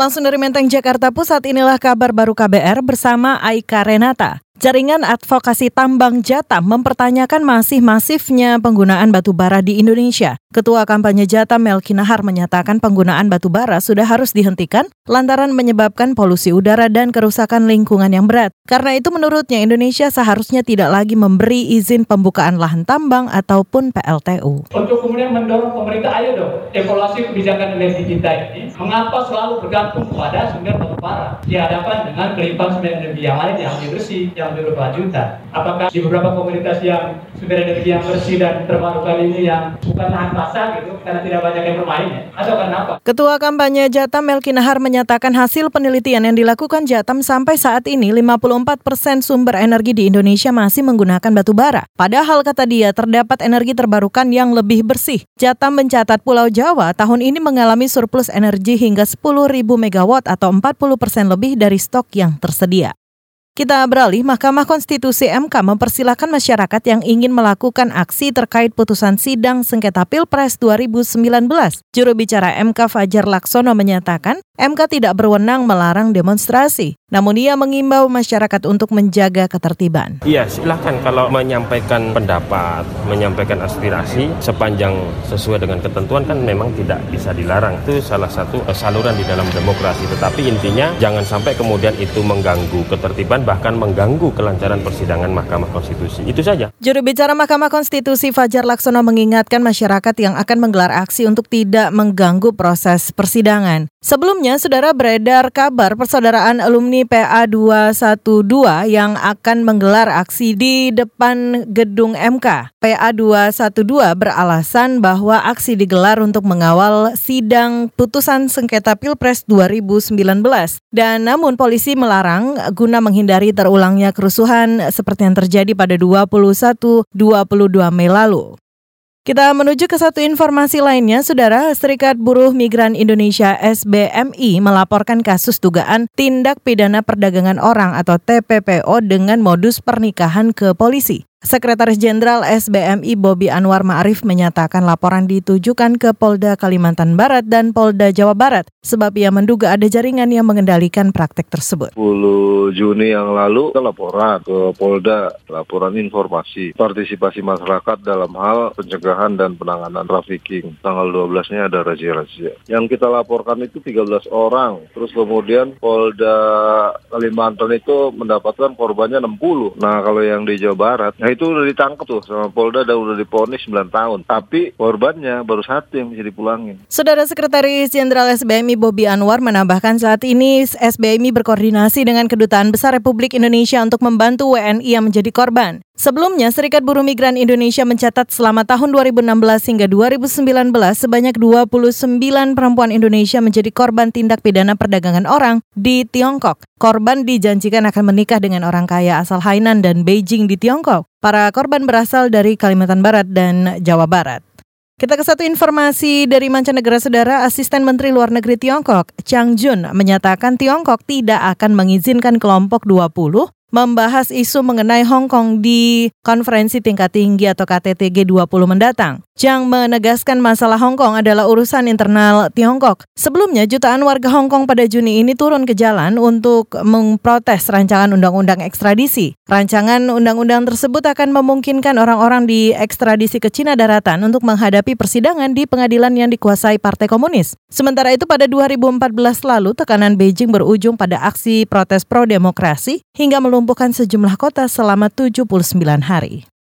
Langsung dari Menteng, Jakarta Pusat, inilah kabar baru KBR bersama Aika Renata. Jaringan Advokasi Tambang Jatam mempertanyakan masih masifnya penggunaan batu bara di Indonesia. Ketua kampanye Jatam Melki Nahar menyatakan penggunaan batu bara sudah harus dihentikan lantaran menyebabkan polusi udara dan kerusakan lingkungan yang berat. Karena itu menurutnya Indonesia seharusnya tidak lagi memberi izin pembukaan lahan tambang ataupun PLTU. Untuk kemudian mendorong pemerintah, ayo dong evaluasi kebijakan energi kita ini. Mengapa selalu bergantung pada sumber batu bara di hadapan dengan kelimpahan sumber energi yang lain yang lebih bersih, yang lebih berkelanjutan. Apakah di beberapa komunitas yang sumber energi yang bersih dan terbarukan ini yang bukan lahan basah gitu karena tidak banyak yang bermain ya? Atau kenapa? Ketua kampanye Jatam Melki Nahar menyatakan hasil penelitian yang dilakukan Jatam sampai saat ini 54 persen sumber energi di Indonesia masih menggunakan batu bara. Padahal kata dia terdapat energi terbarukan yang lebih bersih. Jatam mencatat Pulau Jawa tahun ini mengalami surplus energi hingga 10.000 megawatt atau 40 persen lebih dari stok yang tersedia. Kita beralih, Mahkamah Konstitusi MK mempersilahkan masyarakat yang ingin melakukan aksi terkait putusan sidang sengketa Pilpres 2019. Juru bicara MK Fajar Laksono menyatakan, MK tidak berwenang melarang demonstrasi. Namun ia mengimbau masyarakat untuk menjaga ketertiban. Iya, silahkan kalau menyampaikan pendapat, menyampaikan aspirasi sepanjang sesuai dengan ketentuan kan memang tidak bisa dilarang. Itu salah satu saluran di dalam demokrasi. Tetapi intinya jangan sampai kemudian itu mengganggu ketertiban bahkan mengganggu kelancaran persidangan Mahkamah Konstitusi. Itu saja. Juru bicara Mahkamah Konstitusi Fajar Laksono mengingatkan masyarakat yang akan menggelar aksi untuk tidak mengganggu proses persidangan. Sebelumnya, saudara beredar kabar persaudaraan alumni PA 212 yang akan menggelar aksi di depan gedung MK. PA 212 beralasan bahwa aksi digelar untuk mengawal sidang putusan sengketa Pilpres 2019. Dan namun polisi melarang guna menghindari terulangnya kerusuhan seperti yang terjadi pada 21-22 Mei lalu. Kita menuju ke satu informasi lainnya, Saudara Serikat Buruh Migran Indonesia SBMI melaporkan kasus dugaan tindak pidana perdagangan orang atau TPPO dengan modus pernikahan ke polisi. Sekretaris Jenderal SBMI Bobi Anwar Ma'arif menyatakan laporan ditujukan ke Polda Kalimantan Barat dan Polda Jawa Barat sebab ia menduga ada jaringan yang mengendalikan praktek tersebut. 10 Juni yang lalu kita laporan ke Polda, laporan informasi partisipasi masyarakat dalam hal pencegahan dan penanganan trafficking. Tanggal 12-nya ada razia-razia. Yang kita laporkan itu 13 orang. Terus kemudian Polda Kalimantan itu mendapatkan korbannya 60. Nah kalau yang di Jawa Barat, itu udah ditangkap tuh sama Polda dan udah diponis 9 tahun. Tapi korbannya baru satu yang bisa dipulangin. Saudara Sekretaris Jenderal SBMI Bobi Anwar menambahkan saat ini SBMI berkoordinasi dengan Kedutaan Besar Republik Indonesia untuk membantu WNI yang menjadi korban. Sebelumnya, Serikat Buruh Migran Indonesia mencatat selama tahun 2016 hingga 2019 sebanyak 29 perempuan Indonesia menjadi korban tindak pidana perdagangan orang di Tiongkok. Korban dijanjikan akan menikah dengan orang kaya asal Hainan dan Beijing di Tiongkok. Para korban berasal dari Kalimantan Barat dan Jawa Barat. Kita ke satu informasi dari mancanegara saudara, Asisten Menteri Luar Negeri Tiongkok, Chang Jun, menyatakan Tiongkok tidak akan mengizinkan kelompok 20 membahas isu mengenai Hong Kong di konferensi tingkat tinggi atau KTT G20 mendatang. Chang menegaskan masalah Hong Kong adalah urusan internal Tiongkok. Sebelumnya, jutaan warga Hong Kong pada Juni ini turun ke jalan untuk memprotes rancangan undang-undang ekstradisi. Rancangan undang-undang tersebut akan memungkinkan orang-orang di ekstradisi ke Cina daratan untuk menghadapi persidangan di pengadilan yang dikuasai Partai Komunis. Sementara itu pada 2014 lalu, tekanan Beijing berujung pada aksi protes pro-demokrasi hingga melumpuhkan sejumlah kota selama 79 hari.